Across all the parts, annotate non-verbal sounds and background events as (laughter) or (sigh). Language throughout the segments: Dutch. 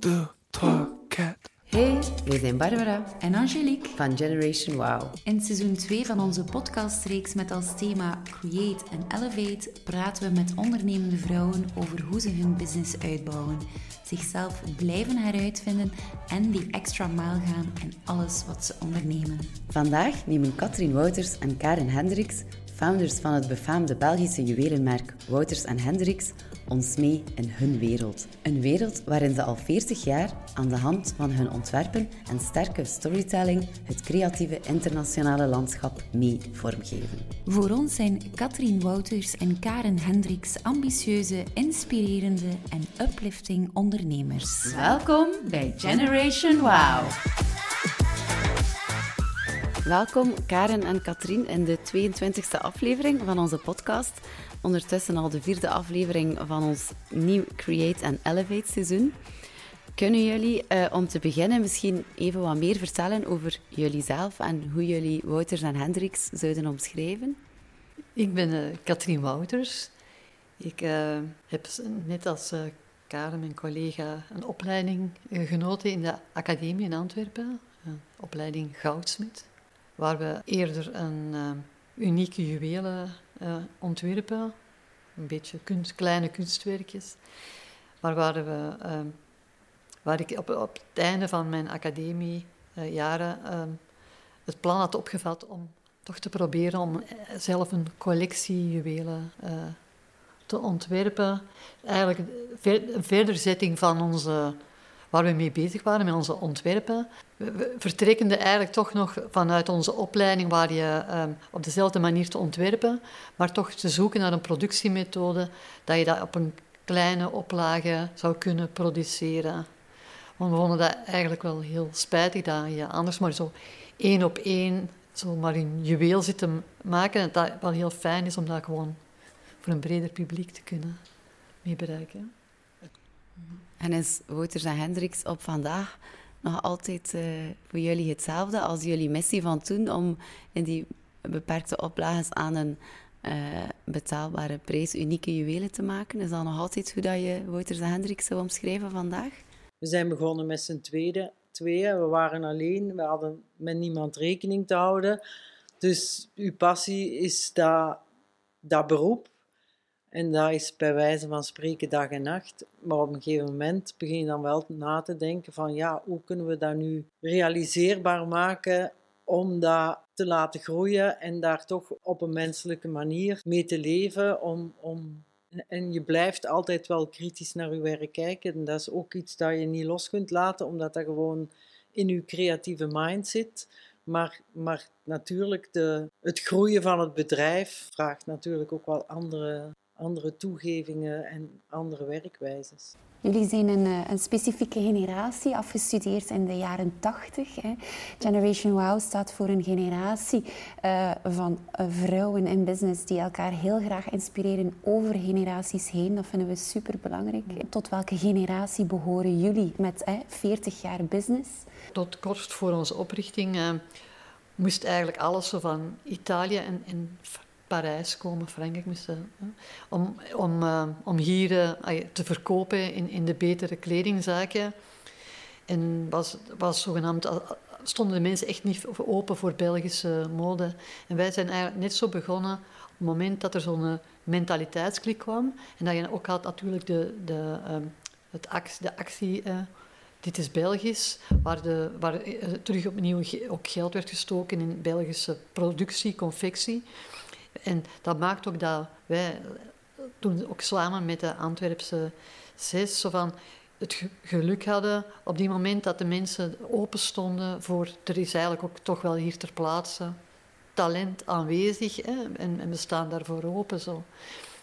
deux, trois, quatre. Hey, wij zijn Barbara en Angelique van Generation Wow. In seizoen 2 van onze podcastreeks met als thema Create and Elevate praten we met ondernemende vrouwen over hoe ze hun business uitbouwen, zichzelf blijven heruitvinden en die extra mile gaan in alles wat ze ondernemen. Vandaag nemen Katrien Wouters en Karen Hendricks, founders van het befaamde Belgische juwelenmerk Wouters Hendricks, ons mee in hun wereld. Een wereld waarin ze al 40 jaar aan de hand van hun ontwerpen en sterke storytelling het creatieve internationale landschap mee vormgeven. Voor ons zijn Katrien Wouters en Karen Hendricks ambitieuze, inspirerende en uplifting ondernemers. Welkom bij Generation Wow! Welkom Karen en Katrien in de 22e aflevering van onze podcast ondertussen al de vierde aflevering van ons nieuw Create and Elevate seizoen. Kunnen jullie uh, om te beginnen misschien even wat meer vertellen over jullie zelf en hoe jullie Wouters en Hendricks zouden omschrijven? Ik ben uh, Katrien Wouters. Ik uh, heb net als Karen, mijn collega, een opleiding genoten in de academie in Antwerpen, opleiding Goudsmit, waar we eerder een unieke juwelen uh, ontwerpen. Een beetje kunst, kleine kunstwerkjes. Maar waar, we, uh, waar ik op, op, het einde van mijn academiejaren uh, het plan had opgevat om toch te proberen om eh, zelf een collectie juwelen te ontwerpen. Eigenlijk een verderzetting van onze waar we mee bezig waren met onze ontwerpen. We vertrekkende eigenlijk toch nog vanuit onze opleiding waar je um, op dezelfde manier te ontwerpen, maar toch te zoeken naar een productiemethode dat je dat op een kleine oplage zou kunnen produceren. Want we vonden dat eigenlijk wel heel spijtig dat je anders maar zo één op één zo maar een juweel zit te maken. En dat wel heel fijn is om dat gewoon voor een breder publiek te kunnen mee bereiken. En is Wouters en Hendricks op vandaag nog altijd uh, voor jullie hetzelfde als jullie missie van toen om in die beperkte oplages aan een uh, betaalbare prijs unieke juwelen te maken? Is dat nog altijd hoe dat je Wouters en Hendricks zou omschrijven vandaag? We zijn begonnen met z'n tweeën. tweeën. We waren alleen, we hadden met niemand rekening te houden. Dus uw passie is dat, dat beroep en dat is bij wijze van spreken dag en nacht. Maar op een gegeven moment begin je dan wel na te denken van ja, hoe kunnen we dat nu realiseerbaar maken om dat te laten groeien en daar toch op een menselijke manier mee te leven. Om, om, en je blijft altijd wel kritisch naar je werk kijken. En dat is ook iets dat je niet los kunt laten, omdat dat gewoon in je creatieve mind zit. Maar, maar natuurlijk, de, het groeien van het bedrijf vraagt natuurlijk ook wel andere andere toegevingen en andere werkwijzes. Jullie zijn een, eh, een, specifieke generatie, afgestudeerd in de jaren 80. Hè. Generation Wow staat voor een generatie uh, van uh, vrouwen in business die elkaar heel graag inspireren over generaties heen. Dat vinden we super belangrijk. Tot welke generatie behoren jullie met 40 jaar business? Tot kort voor onze oprichting moest eigenlijk alles zo van Italië en, en Parijs komen, Frankrijk moesten, om, om, uh, om hier uh, te verkopen in, in de betere kledingzaken. En was, was zogenaamd, uh, stonden de mensen echt niet open voor Belgische mode. En wij zijn eigenlijk net zo begonnen op het moment dat er zo'n mentaliteitsklik kwam. En dat je ook had natuurlijk de, de, um, het actie, de actie dit is Belgisch, waar, de, waar terug opnieuw ook geld werd gestoken in Belgische productie, confectie. En dat maakt ook dat wij toen ook samen met de Antwerpse zes zo van het geluk hadden op die moment dat de mensen open stonden voor er is eigenlijk ook toch wel hier ter plaatse talent aanwezig hè, en, en, we staan daarvoor open. Zo.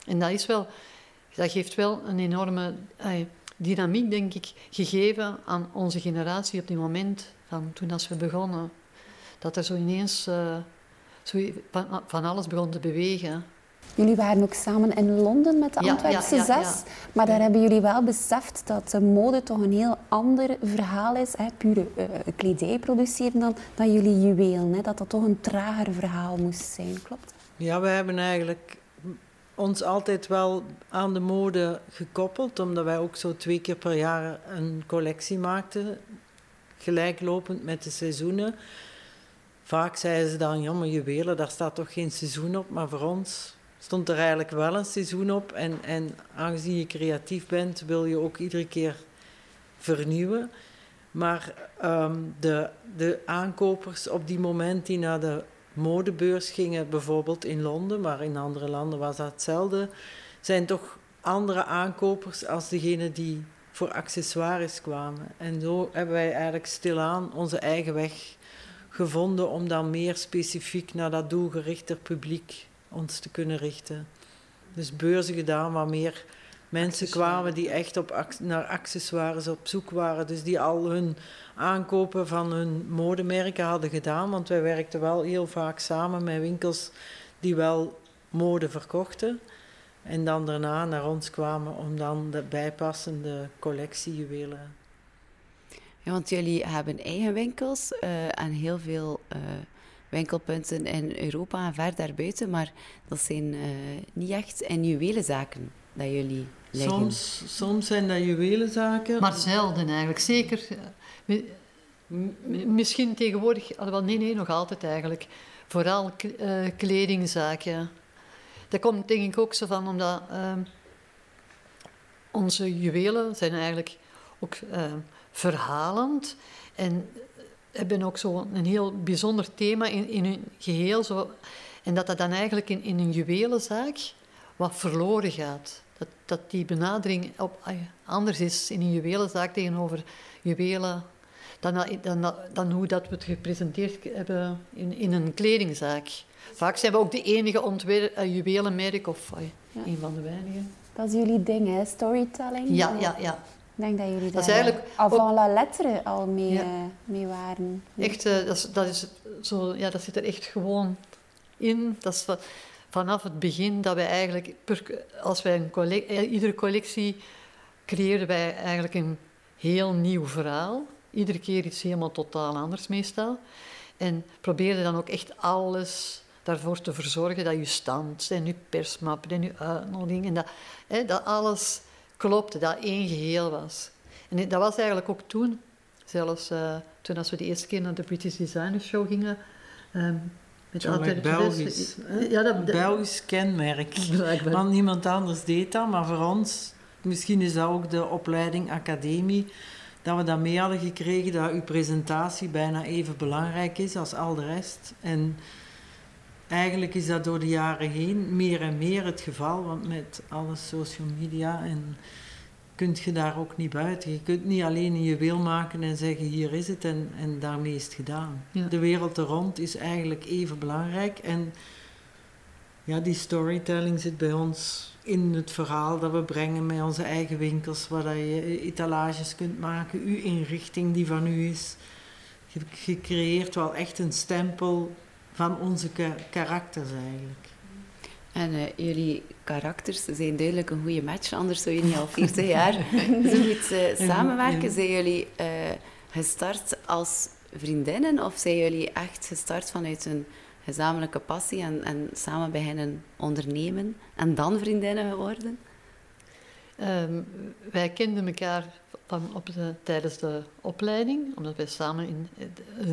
En dat, is wel, dat geeft wel een enorme dynamiek, denk ik, gegeven aan onze generatie op die moment van toen als we begonnen. Dat er zo ineens uh, zo van, alles begon te bewegen. Jullie waren ook samen in Londen met de Antwerpse Zes. Maar daar hebben jullie wel beseft dat de mode toch een heel ander verhaal is. Hè, pure uh, kledij produceren dan, dan jullie juwelen. Hè, dat dat toch een trager verhaal moest zijn, klopt? Ja, we hebben eigenlijk ons altijd wel aan de mode gekoppeld, omdat wij ook zo twee keer per jaar een collectie maakten, gelijklopend met de seizoenen. Vaak zeiden ze dan, ja maar juwelen, daar staat toch geen seizoen op, maar voor ons stond er eigenlijk wel een seizoen op. En, en aangezien je creatief bent, wil je ook iedere keer vernieuwen. Maar ehm, de, de aankopers op die moment die naar de modebeurs gingen, bijvoorbeeld in Londen, maar in andere landen was dat hetzelfde, zijn toch andere aankopers als degene die voor accessoires kwamen. En zo hebben wij eigenlijk stilaan onze eigen weg gevonden om dan meer specifiek naar dat doelgerichte publiek ons te kunnen richten. Dus beurzen gedaan waar meer mensen kwamen die echt op, naar accessoires op zoek waren. Dus die al hun aankopen van hun modemerken hadden gedaan. Want wij werkten wel heel vaak samen met winkels die wel mode verkochten. En dan daarna naar ons kwamen om dan de bijpassende collectiejuwelen. Ja, want jullie hebben eigen winkels uh, en heel veel uh, winkelpunten in Europa en ver daarbuiten. Maar dat zijn uh, niet echt in juwelenzaken dat jullie leggen. Soms, soms zijn dat juwelenzaken. Maar zelden eigenlijk. Zeker Misschien tegenwoordig, wel, nee, nee, nog altijd eigenlijk. Vooral uh, kledingzaken. Dat komt denk ik ook zo van omdat uh, onze juwelen zijn eigenlijk ook uh, verhalend en hebben ook zo een heel bijzonder thema in, in hun geheel. Zo, en dat dat dan eigenlijk in, in een juwelenzaak wat verloren gaat. Dat, dat die benadering op, anders is in een juwelenzaak tegenover juwelen dan, dan, dan hoe dat we het gepresenteerd hebben in, in een kledingzaak. Vaak zijn we ook de enige ontwer- uh, juwelenmerk of uh, ja. een van de weinigen. Dat is jullie ding, hè? Storytelling. Ja, ja, ja. Ik denk dat jullie dat daar eigenlijk avant la lettre al mee, ja. uh, mee waren. Echt, uh, dat, is, dat, is zo, ja, dat zit er echt gewoon in. Dat is vanaf het begin dat wij eigenlijk, per, als wij een collectie, iedere collectie creëren wij eigenlijk een heel nieuw verhaal iedere keer iets helemaal totaal anders meestal. En probeerde dan ook echt alles daarvoor te verzorgen dat je stand en je persmap en je uitnodiging en dat, hè, dat alles klopte, dat één geheel was. En dat was eigenlijk ook toen, zelfs uh, toen als we de eerste keer naar de British Designer Show gingen. Um, met met Belgisch, ja, dat, Belgisch kenmerk. Want niemand anders deed dat, maar voor ons, misschien is dat ook de opleiding academie, dat we dat mee hadden gekregen, dat uw presentatie bijna even belangrijk is als al de rest. En eigenlijk is dat door de jaren heen meer en meer het geval, want met alle social media en kunt je daar ook niet buiten. Je kunt niet alleen een juweel maken en zeggen hier is het en, en daarmee is het gedaan. De wereld er rond is eigenlijk even belangrijk en ja, die storytelling zit bij ons in het verhaal dat we brengen met onze eigen winkels, waar je etalages kunt maken, uw inrichting die van u is. Je, creëert wel echt een stempel van onze karakters eigenlijk. En uh, jullie karakters zijn duidelijk een goede match, anders zou je niet al 40 jaar zo goed uh, samenwerken. Zijn jullie uh, gestart als vriendinnen of zijn jullie echt gestart vanuit een gezamenlijke passie en, en samen beginnen ondernemen en dan vriendinnen geworden? Um, wij kenden elkaar van op de, tijdens de opleiding, omdat wij samen in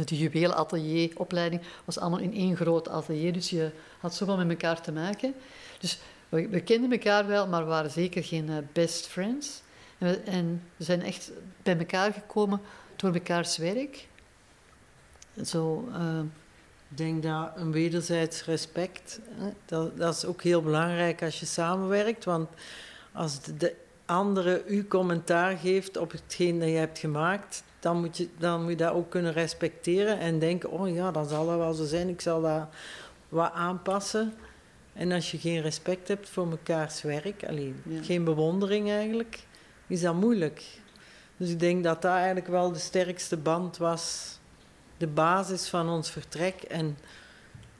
de juweelatelieropleiding was allemaal in één groot atelier, dus je had zoveel met elkaar te maken. Dus we, kenden elkaar wel, maar we waren zeker geen uh, best friends. En we, en we, zijn echt bij elkaar gekomen door mekaars werk. Zo, uh, ik denk dat een wederzijds respect, dat, dat is ook heel belangrijk als je samenwerkt. Want als de andere u commentaar geeft op hetgeen dat je hebt gemaakt, dan moet je, dan moet je dat ook kunnen respecteren en denken, oh ja, dan zal dat wel zo zijn, ik zal dat wat aanpassen. En als je geen respect hebt voor mekaars werk, alleen geen bewondering eigenlijk, is dat moeilijk. Dus ik denk dat dat eigenlijk wel de sterkste band was de basis van ons vertrek. En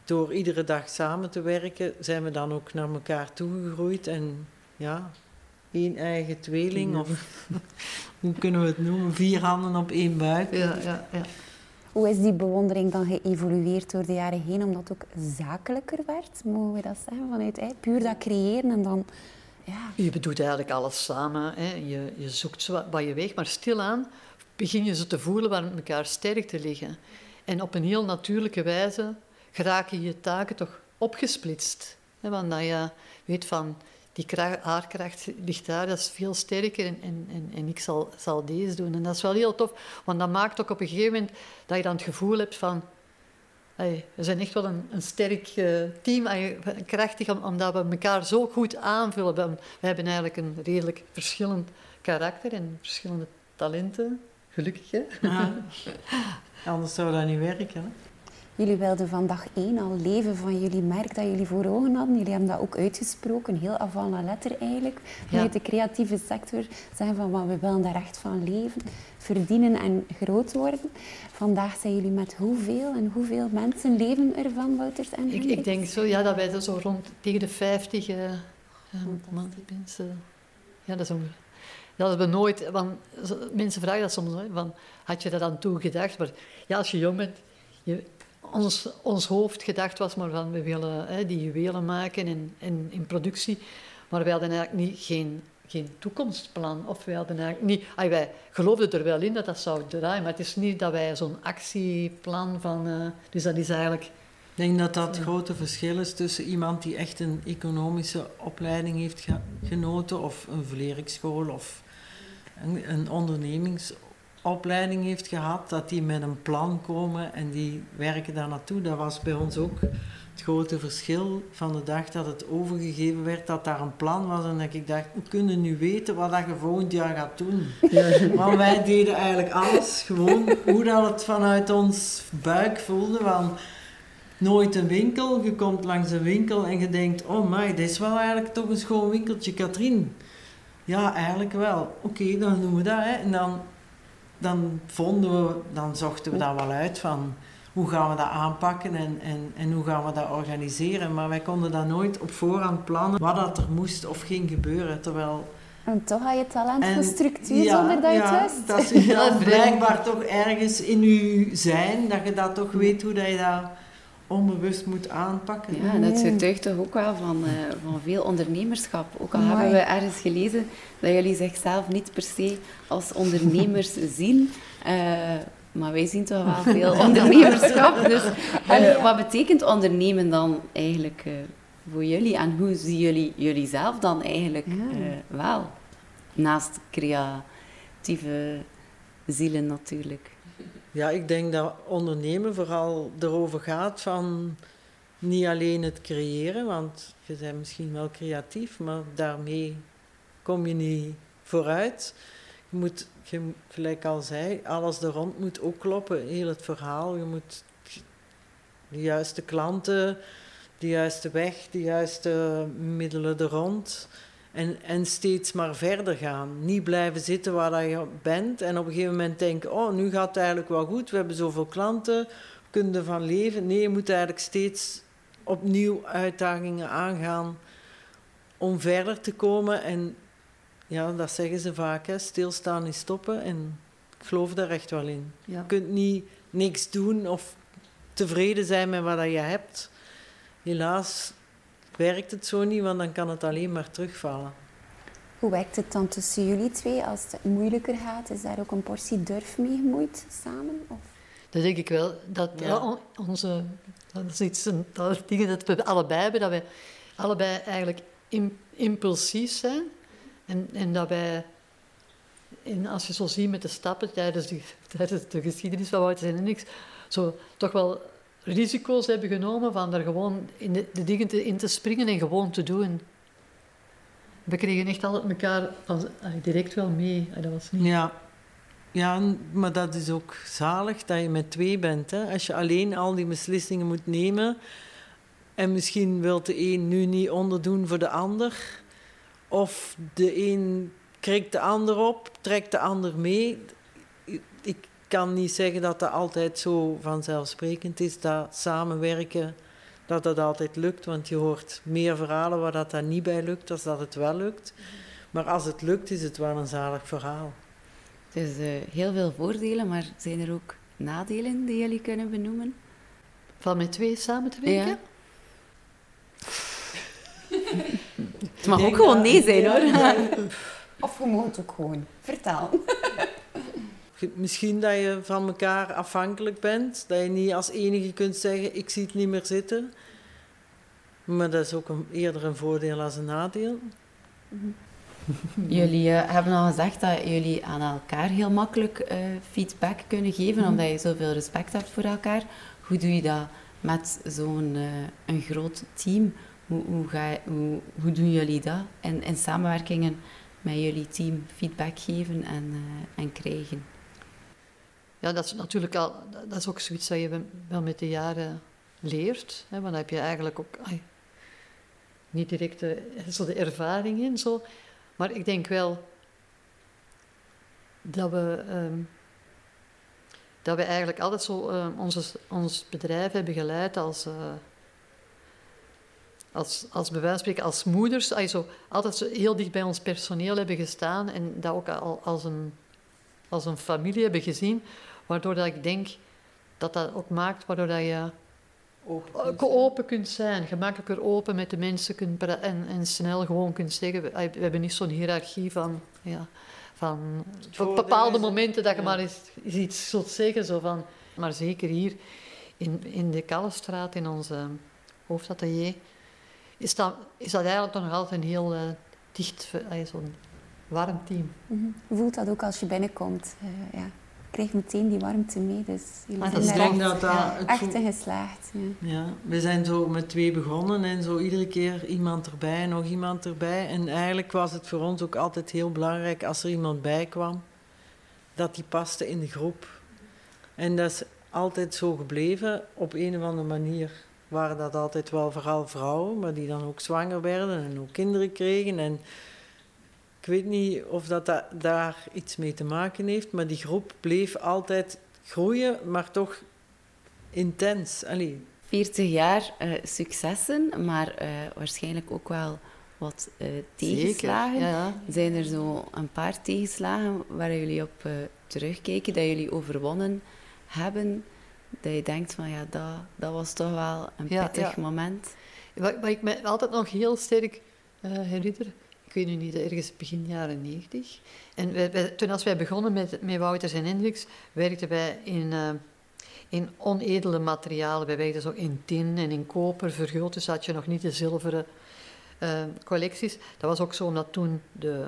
door iedere dag samen te werken, zijn we dan ook naar elkaar toegegroeid. En ja, één eigen tweeling, of (laughs) hoe kunnen we het noemen? Vier handen op één buik. Ja, ja, ja. Hoe is die bewondering dan geëvolueerd door de jaren heen, omdat het ook zakelijker werd? Mogen we dat zeggen? Vanuit hè, puur dat creëren en dan... Ja. Je bedoelt eigenlijk alles samen. Hè. Je, je zoekt zo wat je weg, maar stilaan begin je ze te voelen waar elkaar sterk te liggen. En op een heel natuurlijke wijze geraken je taken toch opgesplitst. Hè, want dat je weet van, die haarkracht ligt daar, dat is veel sterker en, en, en, en ik zal, zal deze doen. En dat is wel heel tof, want dat maakt ook op een gegeven moment dat je dan het gevoel hebt van... Hey, we zijn echt wel een, een sterk uh, team, krachtig, omdat we elkaar zo goed aanvullen. We, we hebben eigenlijk een redelijk verschillend karakter en verschillende talenten. Gelukkig, hè? Anders zou dat niet werken. Hè? Jullie wilden van dag één al leven van jullie merk dat jullie voor ogen hadden. Jullie hebben dat ook uitgesproken, heel avant la letter eigenlijk. Vanuit de creatieve sector zeggen van we willen daar echt van leven, verdienen en groot worden. Vandaag zijn jullie met hoeveel en hoeveel mensen leven ervan, Wouters en ik, ik, denk zo, ja, dat wij zo rond tegen de 50 uh, uh, mensen... Ja, dat is ongeveer dat hebben we nooit... Want mensen vragen dat soms, hè, van, had je dat aan toe gedacht? Maar ja, als je jong bent... Je, ons, ons hoofd gedacht was maar van, we willen hè, die juwelen maken en, en in productie. Maar wij hadden eigenlijk niet, geen, geen toekomstplan. Of wij hadden eigenlijk niet... Ay, wij geloofden er wel in dat dat zou draaien, maar het is niet dat wij zo'n actieplan van... Uh, dus dat is eigenlijk... Ik denk dat dat het grote verschil is tussen iemand die echt een economische opleiding heeft genoten, of een verleringsschool, of een, ondernemingsopleiding heeft gehad, dat die met een plan komen en die werken daar naartoe. Dat was bij ons ook het grote verschil van de dag dat het overgegeven werd, dat daar een plan was en dat ik dacht, we kunnen nu weten wat dat je volgend jaar gaat doen. Want wij deden eigenlijk alles gewoon hoe dat het vanuit ons buik voelde, van nooit een winkel, je komt langs een winkel en je denkt, oh my, dit is wel eigenlijk toch een schoon winkeltje, Katrien. Ja, eigenlijk wel. Oké, dan doen we dat. Hè. En dan, dan vonden we, dan zochten we dat wel uit van hoe gaan we dat aanpakken en, en, en hoe gaan we dat organiseren. Maar wij konden dat nooit op voorhand plannen wat dat er moest of ging gebeuren. Terwijl... En toch had je talent voor structuur zonder dat je ja, het wist. Dat is ja, (laughs) blijkbaar toch ergens in je zijn, dat je dat toch weet hoe dat je dat onbewust moet aanpakken. Ja, en dat getuigt toch ook wel van, uh, van veel ondernemerschap. Ook al hebben we ergens gelezen dat jullie zichzelf niet per se als ondernemers (laughs) zien. Uh, maar wij zien toch wel veel (laughs) ondernemerschap. Dus uh, wat betekent ondernemen dan eigenlijk voor jullie? En hoe zien jullie jullie zelf dan eigenlijk wel? Naast creatieve zielen natuurlijk. Ja, ik denk dat ondernemen vooral erover gaat van niet alleen het creëren, want je bent misschien wel creatief, maar daarmee kom je niet vooruit. Je moet, je, gelijk al zei, alles er rond moet ook kloppen, heel het verhaal. Je moet de juiste klanten, de juiste weg, de juiste middelen er rond. En, en steeds maar verder gaan. Niet blijven zitten waar je bent en op een gegeven moment denken: oh, nu gaat het eigenlijk wel goed, we hebben zoveel klanten, kunnen ervan leven. Nee, je moet eigenlijk steeds opnieuw uitdagingen aangaan om verder te komen. En ja, dat zeggen ze vaak: hè, stilstaan is stoppen. En ik geloof daar echt wel in. Je kunt niet niks doen of tevreden zijn met wat je hebt. Helaas werkt het zo niet, want dan kan het alleen maar terugvallen. Hoe werkt het dan tussen jullie twee als het moeilijker gaat? Is daar ook een portie durf mee gemoeid samen? Of? Dat denk ik wel. Dat, onze, dat is iets, dat dingen dat we allebei hebben, dat wij allebei eigenlijk impulsief zijn. En, en dat wij, en als je zo ziet met de stappen tijdens de, (laughs) tijdens de geschiedenis van Wouter en niks, zo toch wel risico's hebben genomen van er gewoon in de, dingen in te springen en gewoon te doen. We kregen echt altijd elkaar direct wel mee. Dat was niet... Ja. ja, maar dat is ook zalig dat je met twee bent. Hè? Als je alleen al die beslissingen moet nemen en misschien wil de een nu niet onderdoen voor de ander, of de een krikt de ander op, trekt de ander mee. Ik kan niet zeggen dat dat altijd zo vanzelfsprekend is, dat samenwerken, dat dat altijd lukt. Want je hoort meer verhalen waar dat, dat niet bij lukt, dan dat het wel lukt. Maar als het lukt, is het wel een zalig verhaal. Het is uh, heel veel voordelen, maar zijn er ook nadelen die jullie kunnen benoemen? Van met twee samen te werken? Ja. (laughs) Het mag ook gewoon nee zijn hoor. Of je moet het ook gewoon vertellen. (laughs) Misschien dat je van elkaar afhankelijk bent. Dat je niet als enige kunt zeggen, ik zie het niet meer zitten. Maar dat is ook een, eerder een voordeel als een nadeel. (laughs) Jullie eh, hebben al gezegd dat jullie aan elkaar heel makkelijk eh, feedback kunnen geven, omdat je zoveel respect hebt voor elkaar. Hoe doe je dat met zo'n eh, een groot team? Hoe, hoe, ga hoe, hoe doen jullie dat? En in samenwerkingen met jullie team feedback geven en, en krijgen? Ja, dat is natuurlijk al, dat is ook zoiets dat je wel- met de jaren leert. Hè, want dan heb je eigenlijk ook ai, niet direct de, zo de ervaring in. Zo. Maar ik denk wel dat we, ehm, dat we eigenlijk altijd zo onze, ons bedrijf hebben geleid als, eh, als, als bij wijze van spreken als moeders. ai, zo, altijd zo heel dicht bij ons personeel hebben gestaan en dat ook al als een, als een familie hebben gezien. Waardoor dat ik denk dat dat ook maakt waardoor dat je ook open kunt zijn, gemakkelijker open met de mensen kunt pra- en, en snel gewoon kunt zeggen. We, we hebben niet zo'n hiërarchie van, ja, van op bepaalde momenten dat je ja. maar eens, eens iets zult zeggen. Zo van, maar zeker hier in, in de Kallestraat, in onze hoofdatelier, is dat, is dat eigenlijk nog altijd een heel eh, dicht, eh, zo'n warm team. Je voelt dat ook als je binnenkomt. Eh, ja. Krijgt meteen die warmte mee. Dus jullie Ah, dat echt, dat echt zo- geslaagd. Ja. Ja, we zijn zo met twee begonnen en zo iedere keer iemand erbij, nog iemand erbij. En eigenlijk was het voor ons ook altijd heel belangrijk als er iemand bij kwam, dat die paste in de groep. En dat is altijd zo gebleven. Op een of andere manier waren dat altijd wel vooral vrouwen, maar die dan ook zwanger werden en ook kinderen kregen. En ik weet niet of dat, da- daar iets mee te maken heeft, maar die groep bleef altijd groeien, maar toch intens. Allee, 40 jaar eh, successen, maar eh, waarschijnlijk ook wel wat eh, tegenslagen. Zeker, ja, ja. Zijn er zo een paar tegenslagen waar jullie op terugkijken, dat jullie overwonnen hebben? Dat je denkt van ja, dat, dat was toch wel een Ja, pittig ja. moment. Wat, wat ik me altijd nog heel sterk eh, herinner, ik weet nu niet, ergens begin jaren 90. En toen als wij begonnen met, met Wouters en Hendricks, werkten wij in, eh, in onedele materialen. Wij werkten zo in tin en in koper, verguld, dus had je nog niet de zilveren eh, collecties. Dat was ook zo omdat toen de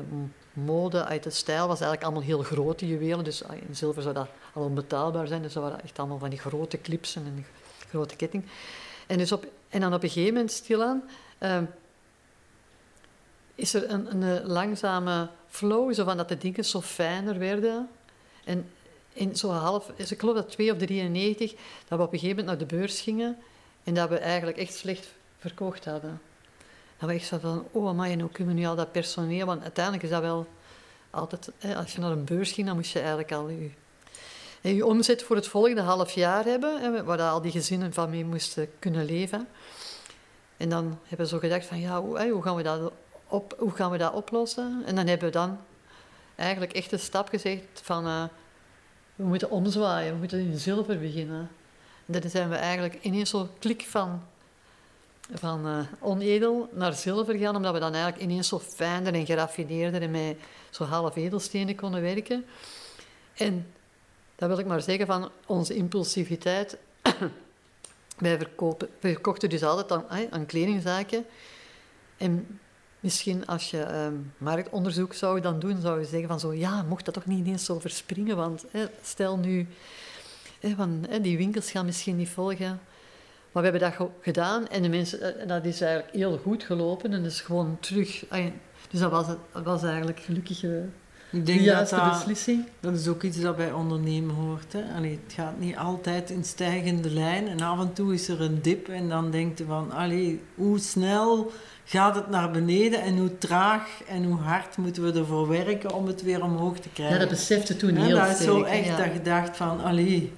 mode uit de stijl was eigenlijk allemaal heel grote juwelen. Dus ah, in zilver zou dat al onbetaalbaar zijn. Dus dat waren echt allemaal van die grote clipsen en grote ketting. En, dus op, en dan op een gegeven moment stilaan eh, is er een, een eh, langzame flow, zo van dat de dingen zo fijner werden. En in zo half, dus ik geloof dat 2 of 93, dat we op een gegeven moment naar de beurs gingen en dat we eigenlijk echt slecht verkocht hadden. Dat we echt zo van, oh amai, en hoe kunnen we nu al dat personeel... Want uiteindelijk is dat wel altijd... Hè, als je naar een beurs ging, dan moest je eigenlijk al je, omzet voor het volgende half jaar hebben, hè, waar al die gezinnen van mee moesten kunnen leven. En dan hebben we zo gedacht van, ja, hoe, hè, hoe, gaan we dat op, hoe gaan we dat oplossen? En dan hebben we dan eigenlijk echt een stap gezegd van... eh, we moeten omzwaaien, we moeten in zilver beginnen. En zijn we eigenlijk ineens zo klik van, van eh, onedel naar zilver gegaan, omdat we dan eigenlijk ineens zo fijner en geraffineerder en met zo half edelstenen konden werken. En dat wil ik maar zeggen van onze impulsiviteit. (clears throat) wij, verkopen, verkochten dus altijd aan, aan kledingzaken. En misschien als je ehm, marktonderzoek zou dan doen, zou je zeggen van zo, ja, mocht dat toch niet ineens zo verspringen, want stel nu, van, die winkels gaan misschien niet volgen. Maar we hebben dat ge- gedaan en de mensen, eh, dat is eigenlijk heel goed gelopen en is gewoon terug. Dus dat was, was eigenlijk gelukkig eh, Ik de denk dat juiste dat, beslissing. dat is ook iets dat bij ondernemen hoort. Hè? Allee, het gaat niet altijd in stijgende lijn. En af en toe is er een dip en dan denkt je van... Allee, hoe snel gaat het naar beneden en hoe traag en hoe hard moeten we ervoor werken om het weer omhoog te krijgen. Ja, dat besefte toen Ja, heel dat is sterk. zo echt ja. dat je dacht van... Allee,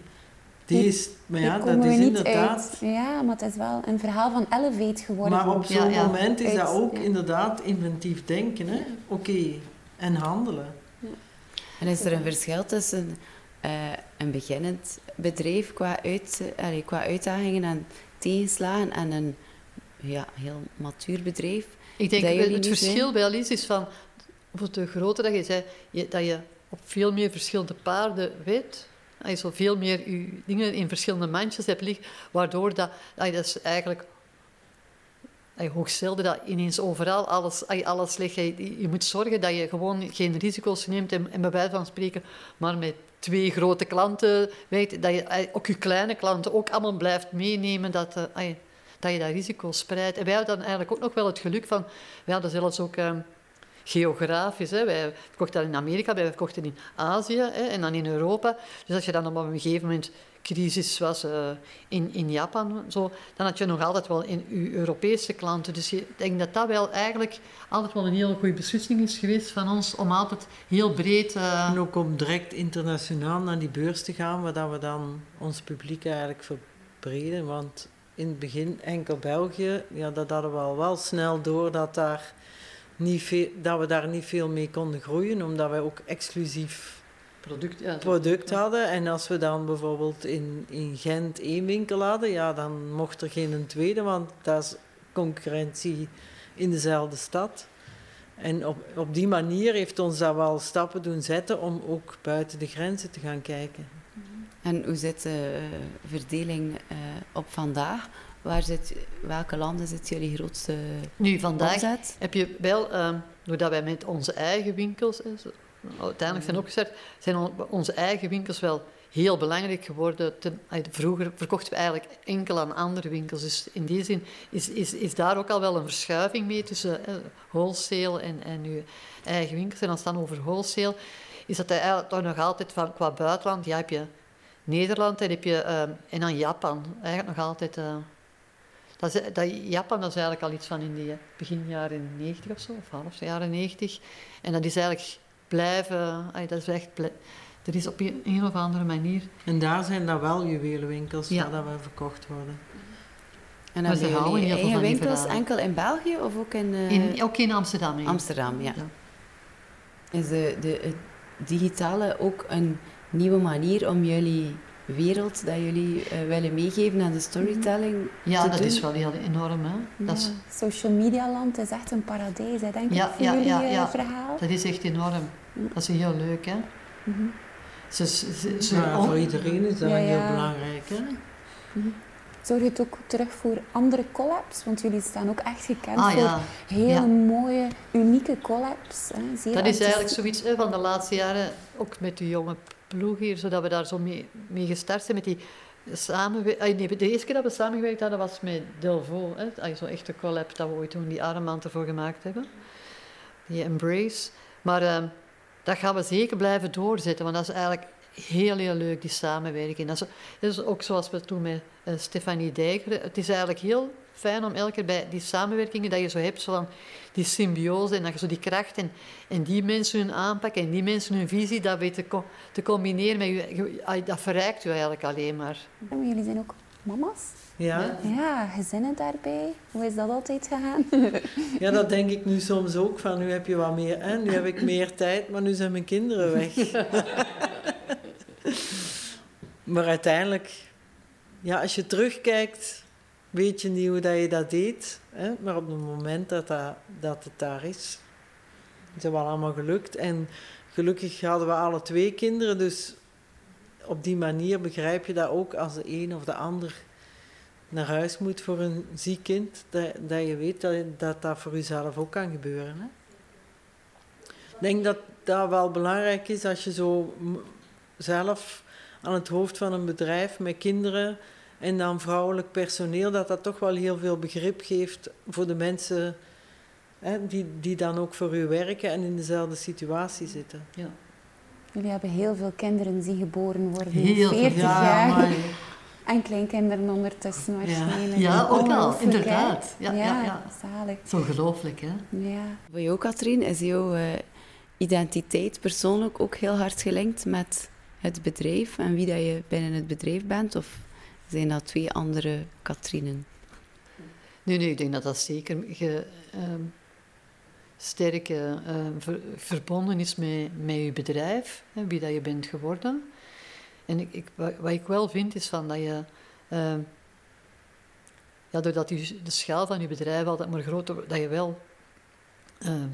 deze... Maar ja, dat is inderdaad... uit. Ja, maar het is wel een verhaal van Elevate geworden. Maar op Ja, zo'n ja. moment is dat ook ja. inderdaad inventief denken. hè. Oké, en handelen. En is er een verschil tussen eh, een beginnend bedrijf qua, uit, allee, qua uitdagingen en tegenslagen en een ja, heel matuur bedrijf. Ik denk dat het verschil bij Alice is van, bijvoorbeeld de grote dat je zei, dat je op veel meer verschillende paarden weet. Dat je zo veel meer je dingen in verschillende mandjes hebt liggen, waardoor dat, dat je dat is eigenlijk hoogst zelden dat ineens overal alles, alles legt. Je, moet zorgen dat je gewoon geen risico's neemt en, en bij wijze van spreken maar met twee grote klanten weet, dat je ook je kleine klanten ook allemaal blijft meenemen, dat, eh, dat je dat risico spreidt. En wij hadden dan eigenlijk ook nog wel het geluk van, wij hadden zelfs ook eh, geografisch, hè, wij verkochten dat in Amerika, wij verkochten in Azië hè, en dan in Europa. Dus als je dan op een gegeven moment crisis was eh, in, in Japan, zo, dan had je nog altijd wel in je Europese klanten. Dus ik denk dat dat wel eigenlijk altijd wel een hele goede beslissing is geweest van ons om altijd heel breed... eh, En ook om direct internationaal naar die beurs te gaan, waar we dan ons publiek eigenlijk verbreden. Want in het begin enkel België, ja, dat hadden we al wel snel door dat, daar niet veel, dat we daar niet veel mee konden groeien, omdat wij ook exclusief product, ja, product hadden. En als we dan bijvoorbeeld in, in Gent één winkel hadden, ja, dan mocht er geen een tweede, want dat is concurrentie in dezelfde stad. En op, op die manier heeft ons dat wel stappen doen zetten om ook buiten de grenzen te gaan kijken. En hoe zit de eh, verdeling eh, op vandaag? Waar zit, welke landen zit jullie grootste Nu, vandaag omzet? heb je wel, ehm, doordat wij met onze eigen winkels, uiteindelijk zijn opgezet, zijn on- onze eigen winkels wel heel belangrijk geworden. Ten- vroeger verkochten we eigenlijk enkel aan andere winkels. Dus in die zin is, is, is daar ook al wel een verschuiving mee tussen eh, wholesale en, en uw eigen winkels. En als het dan over wholesale, is dat eigenlijk toch nog altijd van, qua buitenland, ja, heb je Nederland en, heb je, ehm, en dan Japan. Eigenlijk nog altijd... eh, dat, dat Japan dat is eigenlijk al iets van in die begin jaren 90 of zo, of half jaren 90. En dat is eigenlijk blijven, ay, dat is echt, er is op een, een of andere manier. En daar zijn dan wel juwelenwinkels Ja. waar dat we verkocht worden. En Maar ze houden heel veel van die winkels enkel in België of ook in, eh, In, ook in Amsterdam. Amsterdam? Ja. Ja. Is de, de, het digitale ook een nieuwe manier om jullie wereld dat jullie eh, willen meegeven en de storytelling Ja, te dat doen? is wel heel enorm. Hè? Dat, is, Ja, social media land is echt een paradijs, hè, denk Ja, ik, voor ja, jullie ja, eh, ja. verhaal. dat is echt enorm. Dat is heel leuk. Hè? Mhm. Ze, ze, ze, ze- Ja, on- voor iedereen is dat Ja, heel ja. belangrijk. Hè? Zorg je het ook terug voor andere collabs? Want jullie staan ook echt gekend ah voor ja, hele ja. mooie, unieke collabs. Hè. Zeer Dat is eigenlijk zoiets hè, van de laatste jaren, ook met de jonge ploeg hier, zodat we daar zo mee, mee gestart zijn met die samenwerking. Nee, de eerste keer dat we samengewerkt hadden was met Delvaux. Hè, zo'n echte collab dat we ooit toen die armband ervoor gemaakt hebben. Die Embrace. Maar ehm, dat gaan we zeker blijven doorzetten, want dat is eigenlijk heel, heel leuk, die samenwerking. Dat is, ook zoals we toen met eh, Stefanie Dijker. Het is eigenlijk heel fijn om elke keer bij die samenwerkingen dat je zo hebt, zo van die symbiose en dat je zo die kracht en, en die mensen hun aanpak en die mensen hun visie, dat weet te, co- te combineren met je, dat verrijkt je eigenlijk alleen maar. Jullie zijn ook mama's. Ja? Ja. Ja, gezinnen daarbij. Hoe is dat altijd gegaan? (laughs) ja, dat denk ik nu soms ook. Van nu heb je wat meer, hè? nu heb ik meer tijd, maar nu zijn mijn kinderen weg. (laughs) maar uiteindelijk, ja, als je terugkijkt, weet je niet hoe dat je dat deed. Hè? Maar op het moment dat, dat, dat het daar is, is het wel allemaal gelukt. En gelukkig hadden we alle twee kinderen, dus op die manier begrijp je dat ook als de een of de ander naar huis moet voor een ziek kind, dat, dat je weet dat, dat voor jezelf ook kan gebeuren. Hè? Ik denk dat dat wel belangrijk is als je zo zelf aan het hoofd van een bedrijf met kinderen en dan vrouwelijk personeel, dat dat toch wel heel veel begrip geeft voor de mensen hè, die, die dan ook voor u werken en in dezelfde situatie zitten. Ja. Jullie hebben heel veel kinderen die geboren worden. Heel veel, 40 ja, jaar. (laughs) En kleinkinderen ondertussen waarschijnlijk. Ja, ook al, inderdaad. Ja, ja, ja. zalig. Zo gelooflijk, hè? Ja. Voor jou, Katrien, is jouw eh, identiteit persoonlijk ook heel hard gelinkt met het bedrijf en wie dat je binnen het bedrijf bent? Of zijn dat twee andere Katrinen? Nee, nee, ik denk dat dat zeker ge, ehm, sterk eh, ver- verbonden is met, met je bedrijf, hè, wie dat je bent geworden. En ik, ik, wat, ik wel vind is van dat je, ehm, ja, doordat je de schaal van je bedrijf altijd maar groter wordt, dat je wel ehm,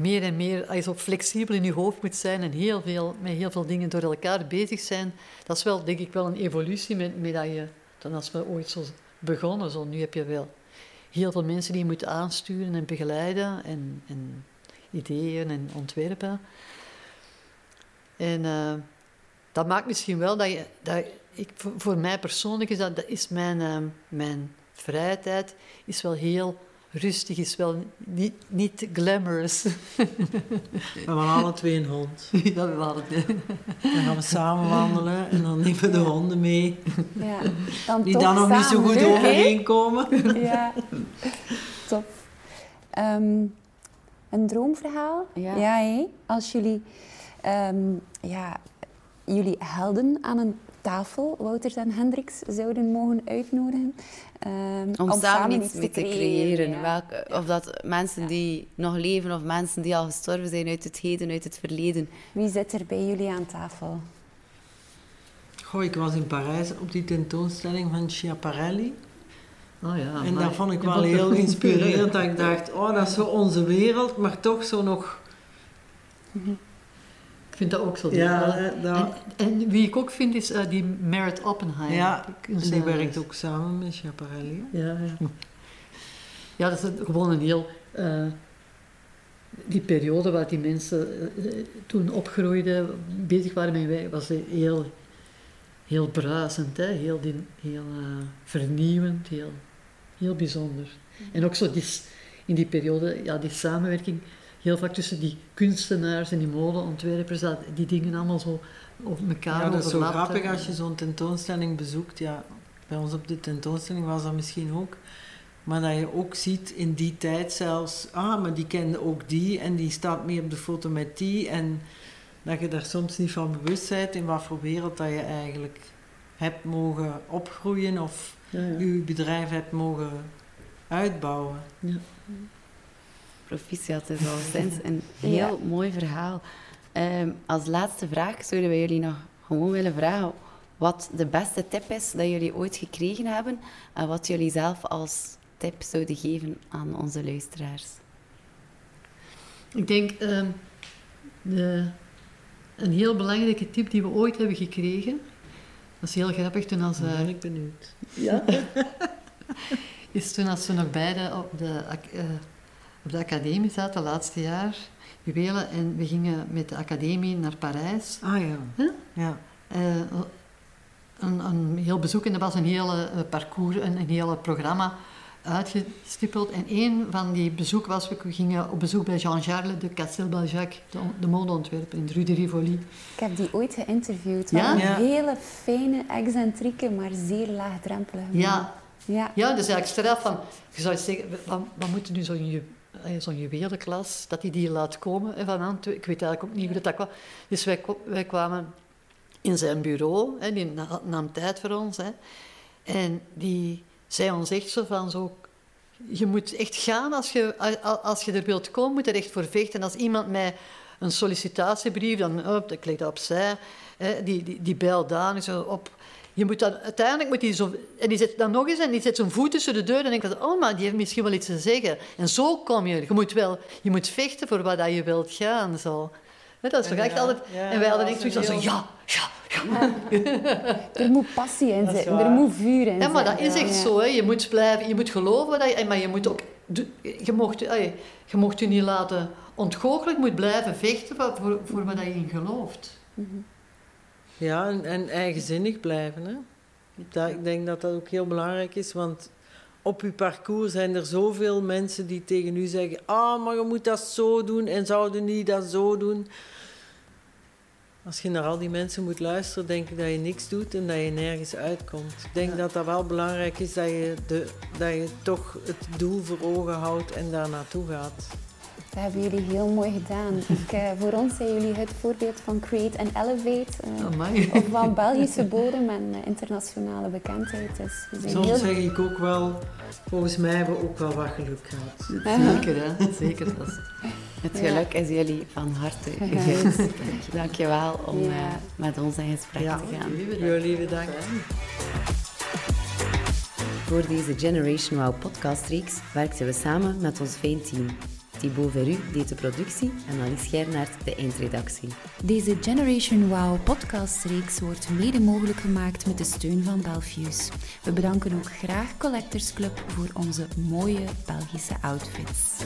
meer en meer als zo flexibel in je hoofd moet zijn en heel veel, met heel veel dingen door elkaar bezig zijn. Dat is wel, denk ik, wel een evolutie met, met dat je, dan als we ooit zo begonnen, zo, nu heb je wel heel veel mensen die je moet aansturen en begeleiden en, en ideeën en ontwerpen. En eh, dat maakt misschien wel dat je, dat ik, voor, voor mij persoonlijk is dat, dat is mijn, eh, mijn vrije tijd is wel heel rustig, is wel niet, niet glamorous. (laughs) We hebben alle twee een hond. (laughs) dat we hadden het. Dan gaan we samen wandelen en dan nemen we de honden mee. Ja. Dan Die toch dan nog niet zo samen. goed Leuk, overheen komen. (laughs) Ja, top. Ehm, een droomverhaal? Ja. hè? Als jullie, ehm, ja, jullie helden aan een tafel, Wouters en Hendricks, zouden mogen uitnodigen. ehm, Om, samen iets mee te creëren. ja. Welke- of dat mensen die nog leven of mensen die al gestorven zijn uit het heden, uit het verleden. Wie zit er bij jullie aan tafel? Goh, ik was in Parijs op die tentoonstelling van Schiaparelli. Oh ja, En maar dat vond ik wel heel inspirerend. Dat ik dacht, oh, dat is zo onze wereld, maar toch zo nog... Ik vind dat ook zo. Ja, dat- en, en wie ik ook vind is eh, die Merit Oppenheimer. Ja, Die kunstenares. werkt ook samen met Schiaparelli. Ja, ja. ja, dat is een- gewoon een heel... eh, die periode waar die mensen eh, eh, toen opgroeiden, bezig waren met wij, was heel, heel bruisend, hè? heel, die- heel eh, vernieuwend, heel, heel bijzonder. En ook zo die, in die periode, ja, die samenwerking, heel vaak tussen die kunstenaars en die modeontwerpers, dat die dingen allemaal zo op elkaar Ja, dat is zo grappig als je zo'n tentoonstelling bezoekt. Ja, bij ons op de tentoonstelling was dat misschien ook. Maar dat je ook ziet in die tijd zelfs... Ah, maar die kende ook die en die staat mee op de foto met die. En dat je daar soms niet van bewust bent in wat voor wereld dat je eigenlijk hebt mogen opgroeien of Ja, ja. je bedrijf hebt mogen uitbouwen. Proficiat is al (laughs) sinds een heel Ja. mooi verhaal. Ehm, als laatste vraag zouden wij jullie nog gewoon willen vragen wat de beste tip is dat jullie ooit gekregen hebben en wat jullie zelf als tip zouden geven aan onze luisteraars. Ik denk ehm, de, een heel belangrijke tip die we ooit hebben gekregen. Dat is heel grappig toen als, eh, ben ik benieuwd. (laughs) ja, is toen als we nog beide op de, eh, op de academie zaten, laatste jaar, juwelen, en we gingen met de academie naar Parijs. Ah ja. Huh? Ja. Eh, een, een heel bezoek en er was een hele eh, parcours, een, een hele programma uitgestippeld. En één van die bezoeken was, we gingen op bezoek bij Jean-Charles de Castelbaljac, de, de modeontwerper in Rue de Rivoli. Ik heb die ooit geïnterviewd. Ja? Een Ja. hele fijne, excentrieke, maar zeer laagdrempelige man. Ja, Ja. ja, dus eigenlijk straf van, je zou zeggen, wat, wat moet nu zo'n zo'n juwelenklas, dat hij die laat komen van Antwerpen. Ik weet eigenlijk ook niet hoe dat, kwam. Dus wij, wij kwamen in zijn bureau, hè, die na- nam tijd voor ons. Hè, en die zei ons echt zo van, zo, je moet echt gaan als je, als- je er wilt komen, moet je er echt voor vechten. En als iemand mij een sollicitatiebrief, dan op, ik leg dat opzij, hè, die, die, die bel daar zo op. Je moet dan, uiteindelijk moet hij zo... En die zet dan nog eens en die zet zijn voet tussen de deur en denkt dat, oh, maar die heeft misschien wel iets te zeggen. En zo kom je. Je moet wel... Je moet vechten voor wat dat je wilt gaan, zo. Hè, dat is toch Ja, echt altijd... ja, en wij hadden echt zoiets van ja, ja, ja. (laughs) Er moet passie in zitten, waar. er moet vuur in Ja, maar dat is echt Ja. zo. Hè. Je moet blijven, je moet geloven, dat je, maar je moet ook... Je mocht, je mocht je niet laten ontgoochelen, je moet blijven vechten voor, voor, voor wat je in gelooft. Ja, en, en eigenzinnig blijven. Hè? Dat, ik denk dat dat ook heel belangrijk is, want op uw parcours zijn er zoveel mensen die tegen u zeggen: Ah, maar je moet dat zo doen en zouden niet dat zo doen. Als je naar al die mensen moet luisteren, denk ik dat je niks doet en dat je nergens uitkomt. Ik denk Ja. dat dat wel belangrijk is dat je, de, dat je toch het doel voor ogen houdt en daar naartoe gaat. Dat hebben jullie heel mooi gedaan. (laughs) Ik, uh, voor ons zijn jullie het voorbeeld van Create and Elevate. Uh, of van Belgische bodem en uh, internationale bekendheid. Dus we zijn Soms heel... zeg ik ook wel, volgens mij hebben we ook wel wat geluk gehad. Zeker, hè? Zeker. Dat is... Het geluk is jullie van harte gegund. Dank je wel om ja. met ons in gesprek ja, te gaan. Jullie bedankt. Voor deze Generation Wow podcastreeks werkten we samen met ons fijn team. Thibaut Verru deed de productie en Alice Gernaert de eindredactie. Deze Generation Wow podcastreeks wordt mede mogelijk gemaakt met de steun van Belfius. We bedanken ook graag Collectors Club voor onze mooie Belgische outfits.